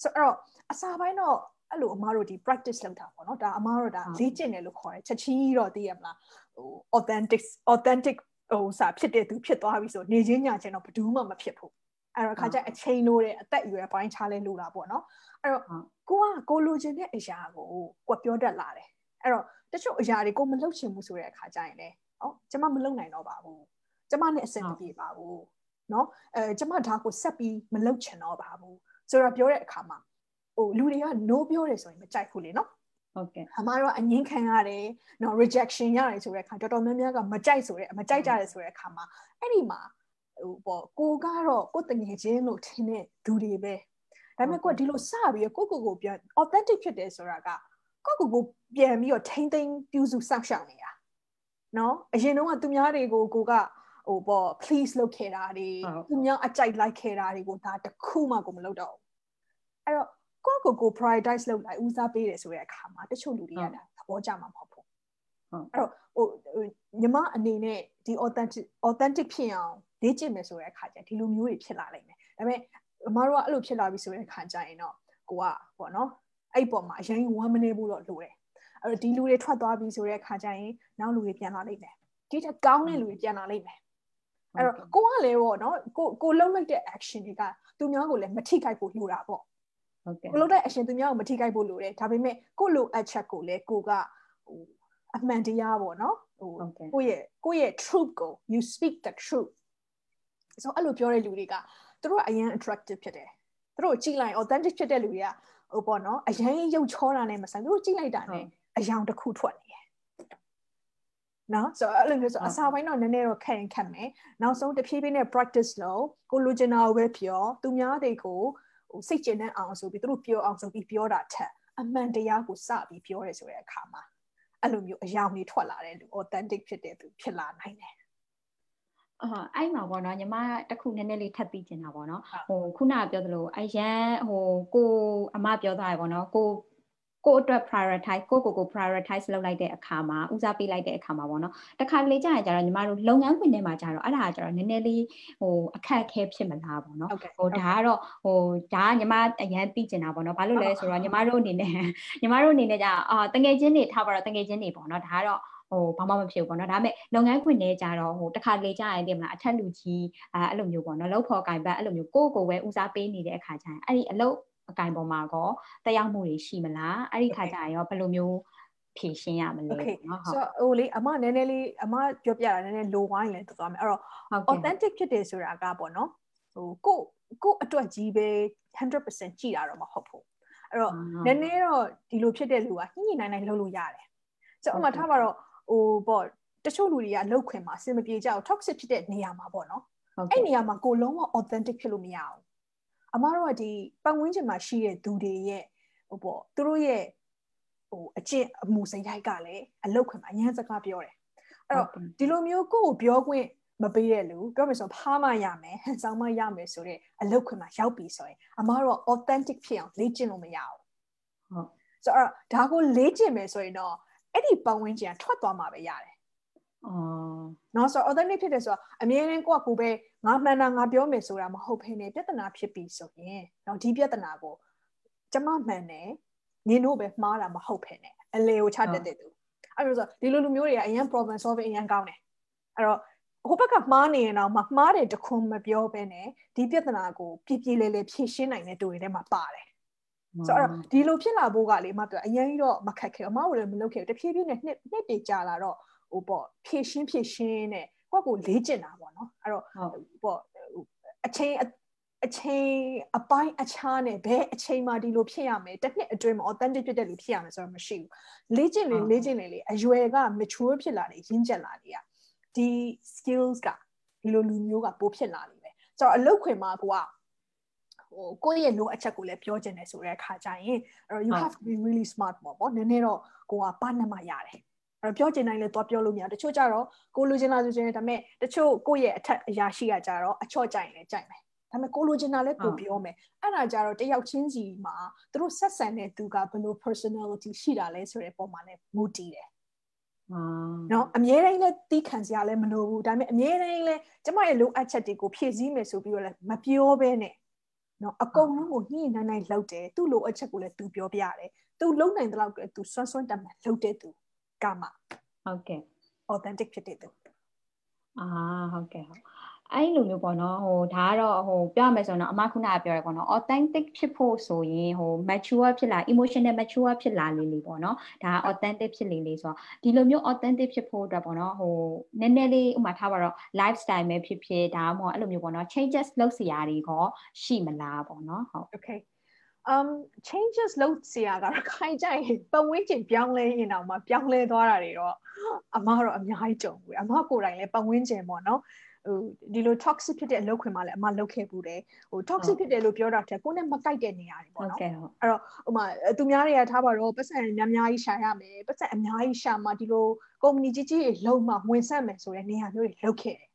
ဆိုတော့အစားပိုင်းတော့အဲ့လိုအမားတို့ဒီ practice လုပ်တာပေါ့နော်ဒါအမားတို့ဒါလေ့ကျင့်တယ်လို့ခေါ်တယ်ချက်ချင်းတော့သိရမလားဟို authentic authentic ဟိုစာဖြစ်တဲ့သူဖြစ်သွားပြီဆိုနေချင်းညာချင်းတော့ဘယ်သူမှမဖြစ်ဘူးအဲ့တော့ခါကျအချိန်လို့တဲ့အသက်အရွယ်ပိုင်းခြားလဲလို့တာပေါ့နော်အဲ့တော့ကိုကကိုလိုချင်တဲ့အရာကိုကိုပြောတတ်လာတယ် အဲ့တော့ တချို့အရာတွေကိုမလုပ်ချင်ဘူးဆိုတဲ့အခါကျရင်လေဟောကျမမလုပ်နိုင်တော့ပါဘူးကျမနဲ့အဆင်မပြေပါဘူးเนาะအဲကျမဒါကိုဆက်ပြီးမလုပ်ချင်တော့ပါဘူးဆိုတော့ပြောတဲ့အခါမှာဟိုလူတွေက no ပြောတယ်ဆိုရင်မကြိုက်ဘူးလေเนาะဟုတ်ကဲ့အမတို့ကအငင်းခံရတယ်နော် rejection ရတယ်ဆိုတဲ့အခါတော်တော်များများကမကြိုက်ဆိုတဲ့မကြိုက်ကြတယ်ဆိုတဲ့အခါမှာအဲ့ဒီမှာဟိုပေါ့ကိုကတော့ကိုတငယ်ချင်းလို့ထင်တဲ့သူတွေပဲဒါပေမဲ့ကိုကဒီလိုစပြီးကိုကိုကိုပြန် authentic ဖြစ်တယ်ဆိုတာက ကိုကိုကိုပြန်ပြီးတော့ထိမ့်သိမ်းပြုစုစောင့်ရှောက်နေတာနော်အရင်တုန်းကသူများတွေကိုကိုကဟိုပေါ့ please လုပ်ခဲ့တာတွေသူများအကြိုက်လိုက်ခဲ့တာတွေကိုဒါတခုမှကိုမလုပ်တော့ဘူးအဲ့တော့ကိုကိုကို prioritize လုပ်လိုက်ဦးစားပေးတယ်ဆိုတဲ့အခါမှာတချို့လူတွေကဒါသဘောကျမှာမဟုတ်ဘူးဟုတ်အဲ့တော့ဟိုညီမအနေနဲ့ဒီ authentic authentic ဖြစ်အောင်လေ့ကျင့်မယ်ဆိုတဲ့အခါကျဒီလိုမျိုးတွေဖြစ်လာနိုင်မယ်ဒါပေမဲ့အမတို့ကအဲ့လိုဖြစ်လာပြီဆိုတဲ့အခါကျရင်တော့ကိုကပေါ့နော် အဲ့ပေါ်မှာအရင်ဝမ်းမနေဘူးတော့လိုတယ်အဲ့တော့ဒီလူတွေထွက်သွားပြီဆိုတဲ့အခါကျရင်နောက်လူတွေပြန်လာလိမ့်မယ်ဒီတက်ကောင်းတဲ့လူတွေပြန်လာလိမ့်မယ်အဲ့တော့ကိုကလည်းပေါ့နော်ကိုကိုလုံးလိုက်တဲ့ action တွေကသူများကိုလည်းမထိခိုက်ဖို့လိုတာပေါ့ဟုတ်ကဲ့ကိုလုံးတဲ့အရှင်သူများကိုမထိခိုက်ဖို့လိုတယ်ဒါပေမဲ့ကိုလိုအပ်ချက်ကိုလည်းကိုကဟိုအမှန်တရားပေါ့နော်ဟိုကိုရဲ့ကိုရဲ့ truth ကို you speak the truth ဆိုအဲ့လိုပြောတဲ့လူတွေကသူတို့အရင် attractive ဖြစ်တယ်သူတို့ကြည့်လိုက် authentic ဖြစ်တဲ့လူတွေက ဟိုပေါ့နော်အရင်ရုပ်ချောတာနဲ့မဆိုင်သူတို့ကြည့်လိုက်တာနဲ့အယောင်တစ်ခုထွက်နေတယ်နော်ဆိုတော့အဲ့လိုမျိုးဆိုအစာပိုင်းတော့နည်းနည်းတော့ခက်ရင်ခက်မယ်နောက်ဆုံးတဖြည်းဖြည်းနဲ့ practice လုပ်ကိုလိုချင်တာကိုပဲပြောသူများတွေကိုဟိုစိတ်ကျဉ်တဲ့အောင်ဆိုပြီးသူတို့ပြောအောင်ဆိုပြီးပြောတာထက်အမှန်တရားကိုစပြီးပြောရဲဆိုတဲ့အခါမှာအဲ့လိုမျိုးအယောင်တွေထွက်လာတဲ့လူ authentic ဖြစ်တဲ့သူဖြစ်လာနိုင်တယ် အာအဲ့မှာပေါ့နော်ညီမတခုနည်းနည်းလေးထပ်သိချင်တာပေါ့နော်ဟိုခုနကပြောသလိုအရန်ဟိုကိုအမပြောသားရပေါ့နော်ကိုကိုအတွက် prioritize ကိုကိုကို prioritize လုပ်လိုက်တဲ့အခါမှာဦးစားပေးလိုက်တဲ့အခါမှာပေါ့နော်တခါလေကြာရင်ကျတော့ညီမတို့လုပ်ငန်းခွင်ထဲမှာကျတော့အဲ့ဒါကကျတော့နည်းနည်းလေးဟိုအခက်အခဲဖြစ်မလားပေါ့နော်ဟိုဒါကတော့ဟိုဒါကညီမအရန်သိကျင်တာပေါ့နော်ဘာလို့လဲဆိုတော့ညီမတို့အနေနဲ့ညီမတို့အနေနဲ့ကြာအာတငယ်ချင်းတွေထားပါတော့တငယ်ချင်းတွေပေါ့နော်ဒါကတော့ ဟိုဘာမှမဖြစ်ဘူးပေါ့နော်ဒါပေမဲ့လုပ်ငန်းခွင်ထဲကြတော့ဟိုတစ်ခါလေကြာရင်တင်မလားအထက်လူကြီးအဲအဲ့လိုမျိုးပေါ့နော်လောက်ဖော်ကင်ဘတ်အဲ့လိုမျိုးကိုကိုပဲဦးစားပေးနေတဲ့အခါကျရင်အဲ့ဒီအလုပ်အကင်ပေါ်မှာကောတရားမှုတွေရှိမလားအဲ့ဒီခါကျရင်ရောဘယ်လိုမျိုးဖြည့်ရှင်းရမလဲเนาะဆိုတော့ဟိုလေအမနည်းနည်းလေးအမပြောပြတာနည်းနည်း low wine လဲသွားမယ်အဲ့တော့ authentic ဖြစ်တယ်ဆိုတာကပေါ့နော်ဟိုကိုကိုအတွက်ကြီးပဲ100%ကြည်တာတော့မဟုတ်ဘူးအဲ့တော့နည်းနည်းတော့ဒီလိုဖြစ်တဲ့လူကညှိညှိနိုင်နိုင်လုပ်လို့ရတယ်ဆိုတော့အမထားပါတော့ ဟိုပေါ့တချို့လူတွေကလောက်ခွင်မှာအဆင်မပြေကြဘူး toxic ဖြစ်တဲ့နေရာမှာပေါ့နော်အဲ့နေရာမှာကိုလုံးဝ authentic ဖြစ်လို့မရဘူးအမတို့ကဒီပတ်ဝန်းကျင်မှာရှိတဲ့သူတွေရဲ့ဟိုပေါ့သူတို့ရဲ့ဟိုအကျင့်အမှုစိတ်တိုင်းကလည်းအလောက်ခွင်မှာအញ្ញစကားပြောတယ်အဲ့တော့ဒီလိုမျိုးကိုယ့်ကိုပြောခွင့်မပေးတဲ့လူပြောမယ်ဆိုဖားမရမယ်ဟန်ဆောင်မရမယ်ဆိုတော့အလောက်ခွင်မှာရောက်ပြီဆိုရင်အမတို့ authentic ဖြစ်အောင်လေ့ကျင့်လို့မရဘူးဟုတ်ဆိုတော့ဒါကိုလေ့ကျင့်မယ်ဆိုရင်တော့ အဲ့ဒီပတ်ဝန်းကျင်ကထွက်သွားမှာပဲရတယ်အော်နော်ဆိုတော့ authentic ဖြစ်တယ်ဆိုတော့အမြဲတမ်းကိုယ့်ကိုယ်ပဲငါမှန်တာငါပြောမယ်ဆိုတာမဟုတ်ဘဲနဲ့ပြဿနာဖြစ်ပြီဆိုရင်နော်ဒီပြဿနာကိုကျမမှန်တယ်နင်တို့ပဲမှားတာမဟုတ်ဘဲနဲ့အလေကိုချတတ်တဲ့သူအဲ့လိုဆိုဒီလိုလူမျိုးတွေကအရင် problem solving အရင်ကောင်းတယ်အဲ့တော့ဟိုဘက်ကမှားနေရင်တော့မမှားတယ်တခွန်းမပြောဘဲနဲ့ဒီပြဿနာကိုပြပြလေးလေးဖြေရှင်းနိုင်တဲ့တူတွေထဲမှာပါတယ် ဆိုတော့ဒီလိုဖြစ်လာဖို့ကလေမပြောအရင်ကြီးတော့မခက်ခဲအမတို့လည်းမလုပ်ခဲ့ဘူးတဖြည်းဖြည်းနဲ့နှစ်နှစ်တည်ကြာလာတော့ဟိုပေါ့ဖြည့်ရှင်းဖြည့်ရှင်းနဲ့ကိုယ့်ကိုလေ့ကျင့်တာပေါ့နော်အဲ့တော့ပေါ့အချိန်အချိန်အပိုင်းအခြားနဲ့ဘယ်အချိန်မှဒီလိုဖြစ်ရမယ်တစ်နှစ်အတွင်းမှာ authentic ဖြစ်တဲ့လူဖြစ်ရမယ်ဆိုတော့မရှိဘူးလေ့ကျင့်လေလေ့ကျင့်လေလေအရွယ်က mature ဖြစ်လာတယ်ရင့်ကျက်လာတယ်อ่ะဒီ skills ကဒီလိုလူမျိုးကပိုဖြစ်လာနေပဲဆိုတော့အလုတ်ခွင်မှာကိုက ဟိုကိုယ့်ရဲ့လိုအပ်ချက်ကိုလည်းပြောချင်တယ်ဆိုတဲ့အခါကျရင်အဲ့တော့ you have to be really smart ပေါ့ပေါ့နည်းနည်းတော့ကိုကပါနှမရတယ်အဲ့တော့ပြောချင်တိုင်းလည်းသွားပြောလို့မရတချို့ကြတော့ကိုလိုချင်တာဆိုရင်ဒါပေမဲ့တချို့ကိုယ့်ရဲ့အထက်အရာရှိကကြတော့အချော့ကြိုင်လည်းကြိုင်မယ်ဒါပေမဲ့ကိုလိုချင်တာလည်းကိုပြောမယ်အဲ့ဒါကြတော့တယောက်ချင်းစီမှာသူတို့ဆက်ဆံတဲ့သူကဘယ်လို personality ရှိတာလဲဆိုတဲ့ပုံမှာလည်းမူတည်တယ်နော်အမြဲတမ်းလည်းတီးခံစရာလည်းမလိုဘူးဒါပေမဲ့အမြဲတမ်းလည်းကျမရဲ့လိုအပ်ချက်တွေကိုဖြည့်ဆည်းမယ်ဆိုပြီးတော့လည်းမပြောဘဲနဲ့ နော်အကုန်လုံးကိုညှိနှိုင်းနှိုင်းလုပ်တယ်သူ့လိုအပ်ချက်ကိုလည်းသူပြောပြရတယ်သူလုံနိုင်တဲ့လောက်သူစွန်းစွန်းတတ်မှလုပ်တဲ့သူကမှဟုတ်ကဲ့ authentic ဖြစ်တဲ့သူအာဟုတ်ကဲ့ဟုတ် အဲ့လိုမျိုးပေါ့နော်ဟိုဒါကတော့ဟိုပြောရမယ်ဆိုတော့အမခုနကပြောရပေါ့နော် authentic ဖြစ်ဖို့ဆိုရင်ဟို mature ဖြစ်လာ emotional mature ဖြစ်လာလေလေပေါ့နော်ဒါ authentic ဖြစ်လေလေဆိုတော့ဒီလိုမျိုး authentic ဖြစ်ဖို့အတွက်ပေါ့နော်ဟိုနည်းနည်းလေးဥမာထားပါတော့ lifestyle ပဲဖြစ်ဖြစ်ဒါမှမဟုတ်အဲ့လိုမျိုးပေါ့နော် changes လုပ်စရာတွေကရှိမလားပေါ့နော်ဟုတ် okay um changes လုပ်စရာကတော့ခိုင်ကြရင်ပတ်ဝန်းကျင်ပြောင်းလဲရင်တော့မှပြောင်းလဲသွားတာတွေတော့အမကတော့အများကြီးကြုံဘူးအမကိုယ်တိုင်လည်းပတ်ဝန်းကျင်ပေါ့နော် ဟိုဒီလို toxic ဖြစ်တဲ့အလုပ်ခွင်မှာလည်းအမလုပ်ခဲ့ဘူးတယ်ဟို toxic ဖြစ်တယ်လို့ပြောတာတဲ့ကိုယ်နဲ့မကိုက်တဲ့နေရာတွေပေါ့နော်အဲ့တော့ဟိုမှာသူများတွေကထားပါတော့ပတ်စံများများကြီးရှာရမယ်ပတ်စံအများကြီးရှာမှဒီလို company ကြီးကြီးတွေလုံးမှဝင်ဆက်မယ်ဆိုတဲ့နေရာမျိုးတွေလုပ်ခဲ့တယ်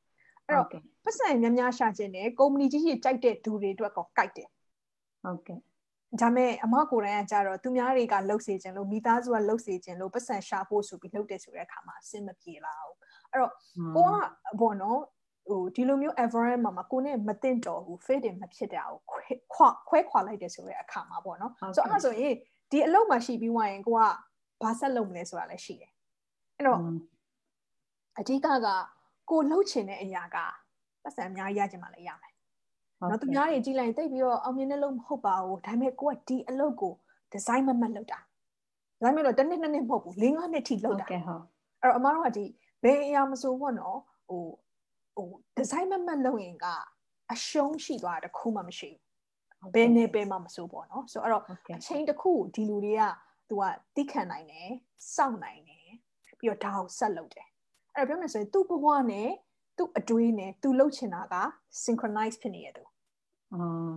အဲ့တော့ပတ်စံများများရှာခြင်းနဲ့ company ကြီးကြီးကြိုက်တဲ့သူတွေအတွက်ကောကိုက်တယ်ဟုတ်ကဲ့ဒါမဲ့အမကိုယ်တိုင်ကကြတော့သူများတွေကလှုပ်စေခြင်းလို့မိသားစုကလှုပ်စေခြင်းလို့ပတ်စံရှာဖို့ဆိုပြီးလှုပ်တယ်ဆိုတဲ့အခါမှာအဆင်မပြေလာဘူးအဲ့တော့ကိုကဘောနော် ဟိုဒီလိုမျိုး environment မှာမှာကိုနဲ့မတင်တော်ဘူး fit in မဖြစ်တာကိုခွဲခွဲခွာလိုက်တယ်ဆိုတဲ့အခါမှာပေါ့နော်ဆိုတော့အဲ့ဆိုရင်ဒီအလုပ်မှာရှိပြီးွားရင်ကိုကဘာဆက်လုပ်မလဲဆိုတာလည်းရှိတယ်အဲ့တော့အဓိကကကိုလှုပ်ချင်တဲ့အရာကပတ်စံအများကြီးရချင်မှလည်းရမယ်နော်သူများတွေကြည့်လိုက်တိတ်ပြီးတော့အောင်မြင်တဲ့လုပ်မဟုတ်ပါဘူးဒါပေမဲ့ကိုကဒီအလုပ်ကိုဒီဇိုင်းမမတ်လုပ်တာဒါပေမဲ့တော့တစ်နှစ်နှစ်နှစ်မဟုတ်ဘူး၄၅နှစ်ထိလုပ်တာဟုတ်ကဲ့ဟုတ်အဲ့တော့အမတို့ကဒီဘယ်အရာမဆိုပေါ့နော်ဟို ဟိုဒီဇိုင်းမမတ်လုပ်ရင်ကအရှုံးရှိသွားတာတခုမှမရှိဘူးဘယ်နေပဲမှမဆိုပေါ့နော်ဆိုတော့အချိန်တစ်ခုဒီလူတွေကသူကတိခံနိုင်တယ်စောင့်နိုင်တယ်ပြီးတော့ဒါကိုဆက်လုပ်တယ်အဲ့တော့ပြောမယ်ဆိုရင်သူ့ဘဝနဲ့သူ့အတွေးနဲ့သူလှုပ်ချင်တာက synchronize ဖြစ်နေရတူအာ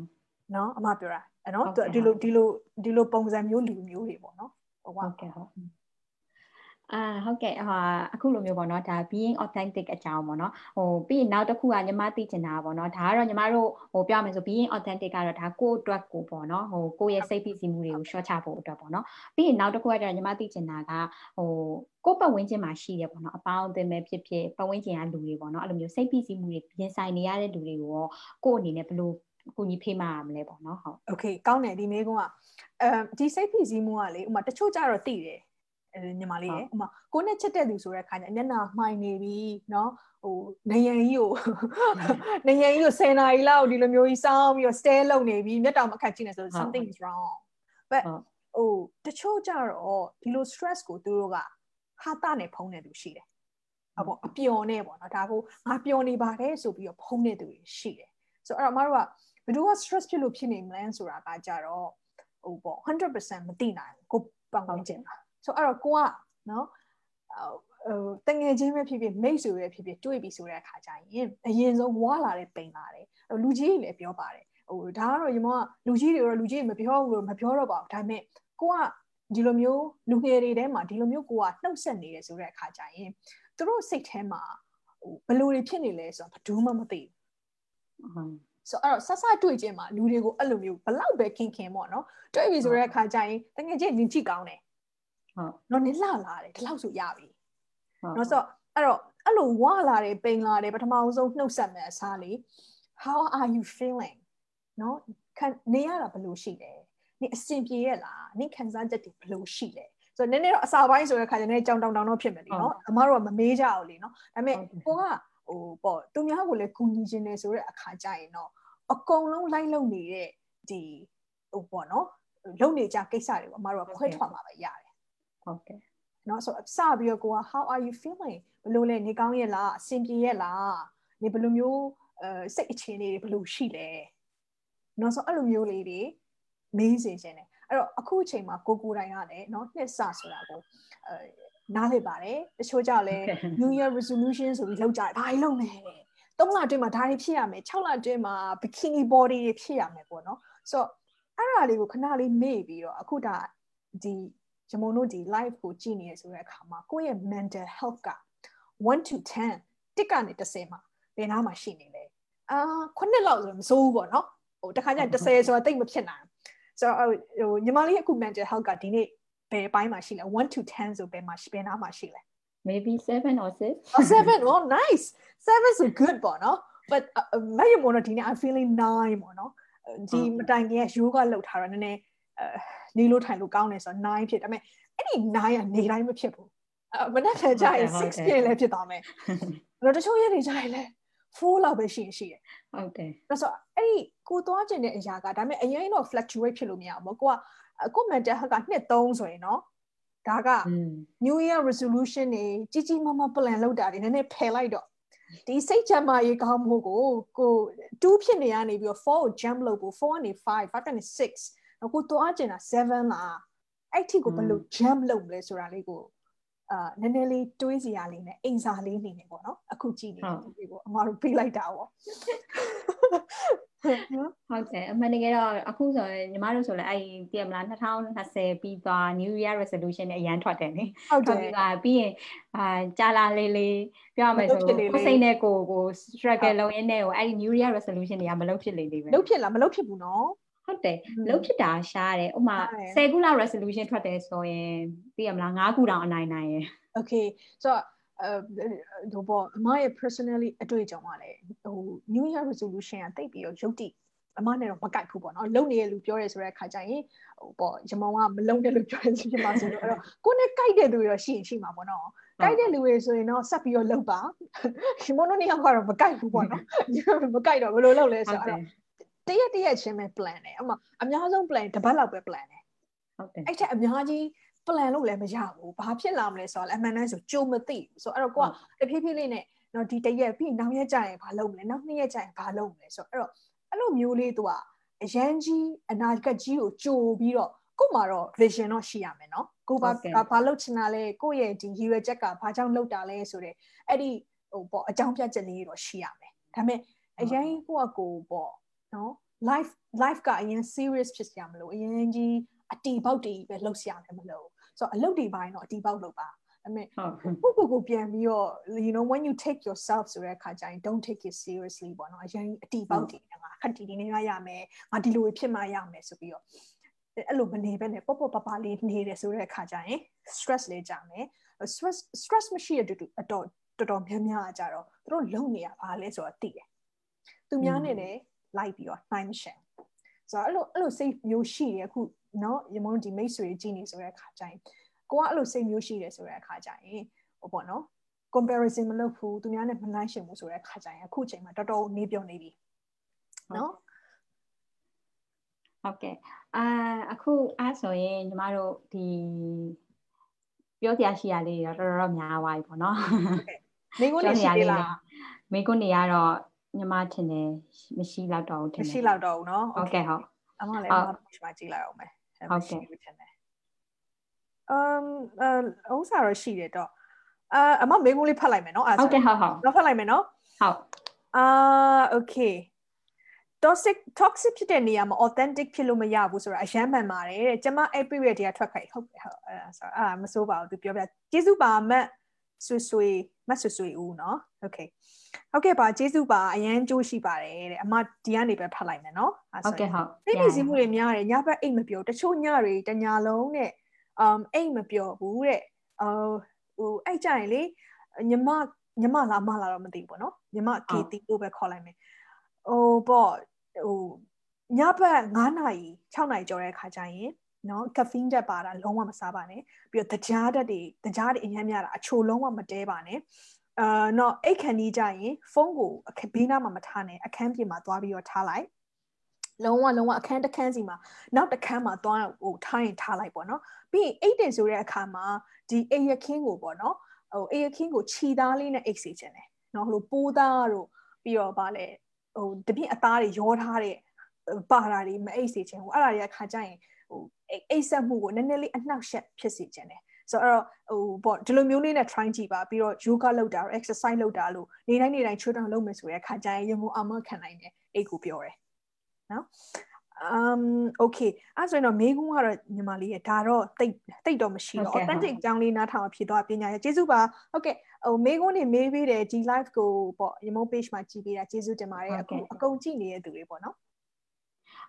နော်အမပြောတာအဲ့နော်ဒီလိုဒီလိုဒီလိုပုံစံမျိုးလူမျိုးတွေပေါ့နော်ဟုတ်ကဲ့ဟုတ် အာဟုတ်ကဲ့ဟာအခုလိုမျိုးပေါ့နော်ဒါ being authentic အကြောင်းပေါ့နော်ဟိုပြီးရင်နောက်တစ်ခုကညီမသိချင်တာပေါ့နော်ဒါကတော့ညီမတို့ဟိုပြောမယ်ဆို being authentic ကတော့ဒါကိုယ့်အတွက်ကိုပေါ့နော်ဟိုကိုယ့်ရဲ့စိတ်ဖိစီးမှုတွေကို short ချဖို့အတွက်ပေါ့နော်ပြီးရင်နောက်တစ်ခုကကျတော့ညီမသိချင်တာကဟိုကိုယ့်ပတ်ဝန်းကျင်မှာရှိရပေါ့နော်အပေါင်းအသင်းပဲဖြစ်ဖြစ်ပတ်ဝန်းကျင်ကလူတွေပေါ့နော်အဲ့လိုမျိုးစိတ်ဖိစီးမှုတွေပြင်ဆိုင်နေရတဲ့လူတွေကိုရောကိုယ့်အနေနဲ့ဘယ်လိုကိုကြီးဖေးမှာမလဲပေါ့နော်ဟုတ် Okay ကောင်းတယ်ဒီမေးခွန်းကအဲဒီစိတ်ဖိစီးမှုကလေဥမာတချို့ကြတော့သိတယ် ညီမလေးရယ်ဥမာကိုနဲ့ချစ်တဲ့သူဆိုတဲ့အခါကျမျက်နှာမှိုင်နေပြီเนาะဟိုနေရန်ကြီးကိုနေရန်ကြီးကို10နာရီလောက်ဒီလိုမျိုးကြီးစောင်းပြီးတော့ stare လုပ်နေပြီမျက်တောင်မခတ်ကြည့်နေဆို something is wrong but ဟိုတချို့ကြတော့ဒီလို stress ကိုသူတို့ကဟာတာနဲ့ဖုံးနေသူရှိတယ်အပေါ့အပျော်နဲ့ပေါ့နော်ဒါကိုငါပျော်နေပါတယ်ဆိုပြီးတော့ဖုံးနေသူတွေရှိတယ်ဆိုတော့အဲ့တော့အမတို့ကဘယ်သူက stress ဖြစ်လို့ဖြစ်နေမလဲဆိုတာကကြတော့ဟိုပေါ့100%မသိနိုင်ဘူးကိုပတ်ဝန်းကျင်ပါ ဆိုအဲ့တော့ကိုကနော်ဟိုတငယ်ချင်းပဲဖြစ်ဖြစ်မိတ်ဆွေပဲဖြစ်ဖြစ်တွေ့ပြီဆိုတဲ့အခါကျရင်အရင်ဆုံးဝါလာတဲ့ပိန်လာတယ်လူကြီးတွေလည်းပြောပါတယ်ဟိုဒါကတော့ညီမကလူကြီးတွေတော့လူကြီးတွေမပြောဘူးလို့မပြောတော့ပါဘူးဒါပေမဲ့ကိုကဒီလိုမျိုးလူငယ်တွေထဲမှာဒီလိုမျိုးကိုကနှုတ်ဆက်နေတယ်ဆိုတဲ့အခါကျရင်သူတို့စိတ်ထဲမှာဟိုဘယ်လိုတွေဖြစ်နေလဲဆိုတော့ဘယ်သူမှမသိဘူးဆိုတော့ဆက်ဆက်တွေ့ခြင်းမှာလူတွေကိုအဲ့လိုမျိုးဘလောက်ပဲခင်ခင်ပေါ့နော်တွေ့ပြီဆိုတဲ့အခါကျရင်တကယ်ချင်းညင်ကြည့်ကောင်းတယ် ဟုတ်တော့နင်လှလာတယ်ဒီလောက်ဆိုရပြီနော်ဆိုတော့အဲ့တော့အဲ့လိုဝါလာတယ်ပိန်လာတယ်ပထမဆုံးနှုတ်ဆက်မယ်အစားလေ how are you feeling နော်ခံနေရတာဘယ်လိုရှိလဲနေအဆင်ပြေရဲ့လားနေခံစားချက်တွေဘယ်လိုရှိလဲဆိုတော့နည်းနည်းတော့အစာပိုင်းဆိုတဲ့ခါကျနေကြောင်တောင်တောင်တော့ဖြစ်မယ်လीနော်အမတို့ကမမေးကြဘူးလीနော်ဒါပေမဲ့ကိုကဟိုပေါ့သူများကိုလည်းကူညီခြင်းနေဆိုတဲ့အခါကျရင်တော့အကုန်လုံးလိုက်လုံနေတဲ့ဒီဟိုပေါ့နော်လုံနေကြကိစ္စတွေပေါ့အမတို့ကခွဲထွက်မှာပဲရတယ် ဟုတ်ကဲ့နော်ဆိုစပြီးတော့ကိုက how are you feeling ဘယ်လိုလဲနေကောင်းရဲ့လားအဆင်ပြေရဲ့လားနေဘယ်လိုမျိုးအဲစိတ်အခြေအနေတွေဘယ်လိုရှိလဲနော်ဆိုအဲ့လိုမျိုးလေးတွေမေးစေခြင်းတယ်အဲ့တော့အခုအချိန်မှာကိုကိုတိုင်းကလည်းနော်နှစ်ဆဆိုတာကိုအဲနားလည်ပါတယ်တချို့ကြောင့်လဲ new year resolution ဆိုပြီးလောက်ကြတယ်ဒါကြီးလုပ်မယ်တဲ့3လအတွင်းမှာဒါတွေဖြစ်ရမယ်6လအတွင်းမှာ bikini body တွေဖြစ်ရမယ်ပေါ့နော်ဆိုတော့အဲ့ဒါလေးကိုခဏလေးမေ့ပြီးတော့အခုဒါဒီ ဂျမုံတို့ဒီ live ကိုကြည့်နေရဆိုတဲ့အခါမှာကိုယ့်ရဲ့ mental health က1 to 10တစ်ကနေ10မှာဘယ်နားမှာရှိနေလဲအာ9လောက်ဆိုမစိုးဘူးပေါ့နော်ဟိုတခါကျ10ဆိုတာတိတ်မဖြစ်နိုင်ဆိုတော့ဟိုညီမလေးအခု mental health ကဒီနေ့ဘယ်ပိုင်းမှာရှိလဲ1 to 10ဆိုဘယ်မှာဘယ်နားမှာရှိလဲ maybe 7 or 6 oh 7 oh nice 7 so good ပေါ့နော် but မယမနော်ဒီနေ့ I'm feeling 9ပေါ့နော်ဒီမတိုင်ခင်က yoga လုပ်ထားတော့နည်းနည်း နေလို့ထိုင်လို့ကောင်းတယ်ဆိုတော့9ဖြစ်ဒါပေမဲ့အဲ့ဒီ9ကနေတိုင်းမဖြစ်ဘူးအမနက်ဖြန်ကျရင်6ဖြစ်လည်းဖြစ်သွားမယ်တော့တချို့ရက်တွေကျရင်လည်း4လောက်ပဲရှိရင်ရှိတယ်ဟုတ်တယ်ဒါဆိုအဲ့ဒီကိုသွားကျင်တဲ့အရာကဒါပေမဲ့အရင်တော့ fluctuate ဖြစ်လို့မရဘူးပေါ့ကိုကကို mental health ကနှစ်3ဆိုရင်နော်ဒါကอืม new year resolution တွေကြီးကြီးမားမား plan လုပ်တာတွေနည်းနည်းဖယ်လိုက်တော့ဒီစိတ်ချမ်းသာရေးကောင်းမှုကိုကို2ဖြစ်နေရနေပြီးတော့4ကို jump လုပ်ဖို့4ကနေ5 5ကနေ6 နောက်ကိုသွားကျင်တာ7လားအဲ့ထိကိုဘယ်လို jump လုပ်မလဲဆိုတာလေးကိုအာနည်းနည်းလေးတွေးစီရလေးနဲ့အိမ်စာလေးနေနေပေါ့နော်အခုကြည့်နေတယ်ဒီကိုအမတို့ပြေးလိုက်တာပေါ့နော်ဟုတ်တယ်အမှန်တကယ်တော့အခုဆိုရင်ညီမတို့ဆိုလည်းအဲ့ဒီတည်မလား2020ပြီးသွား New Year resolution နဲ့အရန်ထွက်တယ်နိဟုတ်တထွက်ယ်ပြီးသွားပြီးရင်အာကြာလာလေးလေးပြောရမယ်ဆိုမလုပ်ဖြစ်လေလေကိုယ်စိတ်နဲ့ကိုယ်ကို struggle လုပ်ရင်းနဲ့ကိုအဲ့ဒီ New Year resolution တွေကမလုပ်ဖြစ်လေလေပဲလုတ်ဖြစ်လားမလုတ်ဖြစ်ဘူးနော် ဟုတ်တယ်อืมလုပ်ဖြစ်တာရှားတယ်ဥပမာရှားတယ်10ခုလောက် resolution ထွက်တယ်ဆိုရင်သိရမလား9ခုတောင်အနိုင်နိုင်ရယ် Okay so အဲဟိုပေါ့အမရဲ့ personally အတွေ့အကြုံကလည်းဟို New Year resolution ကတိတ်ပြီးတော့ရုပ်တိအမနဲ့တော့မကိုက်ဘူးပေါ့နော်လုံနေတဲ့လူပြောရဲဆိုတဲ့အခါကျရင်ဟိုပေါ့ရမောင်ကမလုံတဲ့လူပြောရဲဆိုဖြစ်မှာဆိုတော့အဲ့တော့ကိုနဲ့ကိုက်တဲ့သူရောရှိရင်ရှိမှာပေါ့နော်ကိုက်တဲ့လူတွေဆိုရင်တော့ဆက်ပြီးတော့လုံပါရမောင်တို့နေရာကတော့မကိုက်ဘူးပေါ့နော်မကိုက်တော့ဘယ်လိုလုပ်လဲဟုဆိုတ် တော့တယ်အဲ့တော့တရက်တရက်ချင်းပဲ plan တယ်အမအများဆုံး plan တစ်ပတ်လောက်ပဲ plan တယ်ဟုတ်တယ်အဲ့ထက်အများကြီး plan လုပ်လည်းမရဘူးဘာဖြစ်လာမလဲဆိုတော့လည်းအမှန်တမ်းဆိုကြိုမသိဘူးဆိုတော့အဲ့တော့ကိုကတဖြည်းဖြည်းလေးနဲ့တော့ဒီတစ်ရက်ပြီးနောက်ရက်ကျရင်ဘာလုပ်မလဲနောက်နှစ်ရက်ကျရင်ဘာလုပ်မလဲဆိုတော့အဲ့တော့အဲ့လိုမျိုးလေးသူကအရန်ကြီးအနာဂတ်ကြီးကိုကြိုပြီးတော့ကို့မှာတော့ vision တော့ရှိရမယ်နော်ကိုဘာဘာလုပ်ချင်တာလဲကိုယ့်ရဲ့ဒီရည်ရွယ်ချက်ကဘာကြောင့်လုပ်တာလဲဆိုတော့အဲ့ဒီဟိုပေါ့အကြောင်းပြချက်လေးတော့ရှိရမယ်ဒါပေမဲ့အရင်ကိုကကိုပေါ့ နော် life life ကအရင် serious ဖြစ်စရာမလိုအရင်ကြီးအတီပေါက်တီပဲလှုပ်ရှားတယ်မလို့ဆိုတော့အလုပ်တွေပိုင်းတော့အတီပေါက်လုပ်ပါဒါပေမဲ့ဟုတ်ကိုကိုကိုပြန်ပြီးတော့ you know when you take yourself ဆိုတဲ့အခါကျရင် don't take it seriously ပေါ့နော်အရင်အတီပေါက်တီငါခက်တီတီနေရရမယ်ငါဒီလိုဖြစ်မှရမယ်ဆိုပြီးတော့အဲ့လိုမနေဘဲနဲ့ပေါ့ပေါ့ပပလေးနေတယ်ဆိုတဲ့အခါကျရင် stress လေးကြမယ် stress stress မရှိတဲ့တူတူအတော်တော်တော်များများကြတော့သူတို့လုံနေရပါလဲဆိုတော့သိတယ်သူများနဲ့လည်း လိုက်ပြီးတော့နိုင်မရှယ်ဆိုတော့အဲ့လိုအဲ့လိုစိတ်မျိုးရှိတယ်အခုเนาะရမုန်းဒီမိတ်ဆွေကြီးနေဆိုတဲ့အခါကျရင်ကိုကအဲ့လိုစိတ်မျိုးရှိတယ်ဆိုတဲ့အခါကျရင်ဟိုပေါ့နော် comparison မလုပ်ဘူးသူများနဲ့မနိုင်ရှင်ဘူးဆိုတဲ့အခါကျရင်အခုချိန်မှာတော်တော်နေပြောနေပြီနော် ဟုတ်ကဲ့အာအခုအားဆိုရင်ညီမတို့ဒီပြောစရာရှိရလေးတော့တော်တော်များသွားပြီပေါ့နော် မိကုန်းနေရှိသေးလား မိကုန်းနေရတော့ ညီမထင်တယ်မရှိတော့တော့ဘူးထင်မတယ်ရှိတော့တော့ဘူးနော်ဟုတ်ကဲ့ဟုတ်အမလည်းဟုအတ်မ push မှာကြည့်လိုက်အောင်မယ်အဲ့ဟုတ်မရှိကဲ့ဘူးထင်တယ်အမ်အဥစားတော့ရှိတယ်တော့အာအမမိကုန်းလေးဖတ်လိုက်မယ်နော်အဲ့ဟုတ်ကဲ့ဟုတ်ဟုတ်တော့ဖတ်လိုက်မယ်နော်ဟုတ်အာ okay toxic toxic ဖြစ်တဲ့နေရာမှာ authentic ဖြစ်လို့မရဘူးဆိုတာအရန်မှန်ပါတယ်တဲ့ကျမအဲ့ period တည်းကထွက်ခိုက်ဟုတ်တယ်ဟုတ်အဲ့ဒါဆိုအာမစိုးပါဘူးသူပြောပြကျေးဇူးပါမတ် ဆွေဆွေမတ်ဆွေဆွေဦးเนาะ okay ဟုတ်ကဲ့ပါကျေးဇူးပါအရန်ကြိုးရှိပါတယ်တဲ့အမဒီကနေပဲဖတ်လိုက်မယ်เนาะ ဟုတ်ကဲ့ဟုတ် စိတ်ပြည့်စည်မှုတွေများတယ်ညဘက်အိတ်မပြောတချို့ညတွေတညာလုံးနဲ့ um အိတ်မပြောဘူးတဲ့အော်ဟိုအဲ့ကြရင်လေညီမညီမလားမလားတော့မသိဘူးပေါ့နော်ညီမကေတီလို့ပဲခေါ်လိုက်မယ်ဟိုပေါ့ဟိုညဘက်9နာရီ6နာရီကျော်တဲ့ခါကျရင် နော်ကဖင်းတက်ပါတာလုံးဝမစားပါနဲ့ပြီးတော့တကြားတက်တွေတကြားတွေအများများတာအချိုလုံးဝမတဲပါနဲ့အာတော့အိတ်ခဏီးကြရင်ဖုန်းကိုအခဘေးနားမှာမထားနဲ့အခန်းပြင်မှာသွားပြီးတော့ထားလိုက်လုံးဝလုံးဝအခန်းတစ်ခန်းစီမှာနောက်တစ်ခန်းမှာသွားဟိုထားရင်ထားလိုက်ပေါ့နော်ပြီးရင်အိတ်တင်ဆိုတဲ့အခါမှာဒီအိတ်ရခင်းကိုပေါ့နော်ဟိုအိတ်ရခင်းကိုခြီသားလေးနဲ့အိတ်စေချင်တယ်နော်ဟိုပိုးသားတို့ပြီးတော့ဗာလဲဟိုတပြည့်အသားတွေရောထားတဲ့ပါတာတွေမအိတ်စေချင်ဘူးအဲ့ဒါတွေကခါကြရင် ဟိုအိတ်ဆက်မှုကိုနည်းနည်းလေးအနှောက်အယှက်ဖြစ်စေချင်တယ်ဆိုတော့ဟိုပေါ့ဒီလိုမျိုးလေးနဲ့ try ကြည့်ပါပြီးတော့ yoga လုပ်တာ exercise လုပ်တာလို့နေတိုင်းနေတိုင်းချိုးတောင်လုပ်မယ်ဆိုတဲ့အခါကျရင်ရင်ကိုအမခံနိုင်တယ်အိတ်ကိုပြောတယ်နော် um okay အဲ့ဆိုရင်တော့မေကွန်းကတော့ညီမလေးရဲ့ဒါတော့တိတ်တိတ်တော့မရှိတော့ authentic အကြောင်းလေးနားထောင်ဖြစ်သွားပညာရဲ့ကျေးဇူးပါဟုတ်ကဲ့ဟိုမေကွန်းနေမေးပေးတယ်ဒီ live ကိုပေါ့ remote page မှာကြည့်ပေးတာကျေးဇူးတင်ပါတယ်အခုအကုန်ကြည့်နေတဲ့သူတွေပေါ့နော်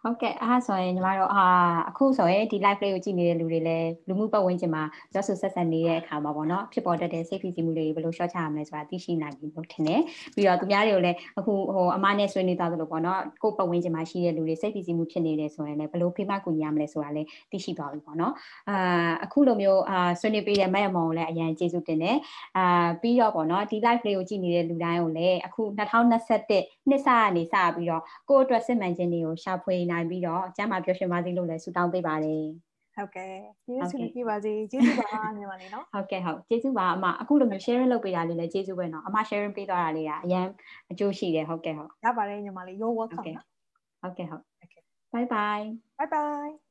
ဟုတ်ကဲ့အားဆိုရင်ညီမတို့အာအခုဆိုရင်ဒီ live လေးကိုကြည့်နေတဲ့လူတွေလည်းလူမှုပတ်ဝန်းကျင်မှာကြောက်ဆူဆက်ဆက်နေတဲ့အခါမှာပေါ့နော်ဖြစ်ပေါ်တတ်တဲ့စိတ်ဖိစီးမှုတွေဘယ်လိုရှော့ချရမလဲဆိုတာသိရှိနိုင်ပြီလို့ထင်တယ်ပြီးတော့သူများတွေကိုလည်းအခုဟိုအမနဲ့ဆွေးနွေးသားသလိုပေါ့နော်ကိုယ်ပတ်ဝန်းကျင်မှာရှိတဲ့လူတွေစိတ်ဖိစီးမှုဖြစ်နေတယ်ဆိုရင်လည်းဘယ်လိုဖိမကူညီရမလဲဆိုတာလည်းသိရှိသွားပြီပေါ့နော်အာအခုလိုမျိုးအာဆွေးနွေးပေးတဲ့မဲ့အမောင်ကိုလည်းအရင်ကျေးဇူးတင်တယ်အာပြီးတော့ပေါ့နော်ဒီ live လေးကိုကြည့်နေတဲ့လူတိုင်းကိုလည်းအခု2021နှစ်စကနေစပြီးတော့ကိုယ့်အတွက်စစ်မှန်ခြင်းတွေကိုရှာဖွေနိုင်ပြီးတော့ကျမ်းမာပျော်ရွှင်ပါစေလို့လည်းဆုတောင်းပေးပါတယ်ဟုတ်ကဲ့ကျေးဇူးတင်ပါစေကျေးဇူးပါညီမလေးနော်ဟုတ်ကဲ့ဟုတ်ကျေးဇူးပါအမအခုလိုမျိုး sharing လုပ်ပေးတာလေးလည်းကျေးဇူးပဲနော်အမ sharing ပေးသွားတာလေးကအရန်အကျိုးရှိတယ်ဟုတ်ကဲ့ဟုတ်ရပါတယ်ညီမလေး you're welcome ဟုတ်ကဲ့ဟုတ် bye bye bye bye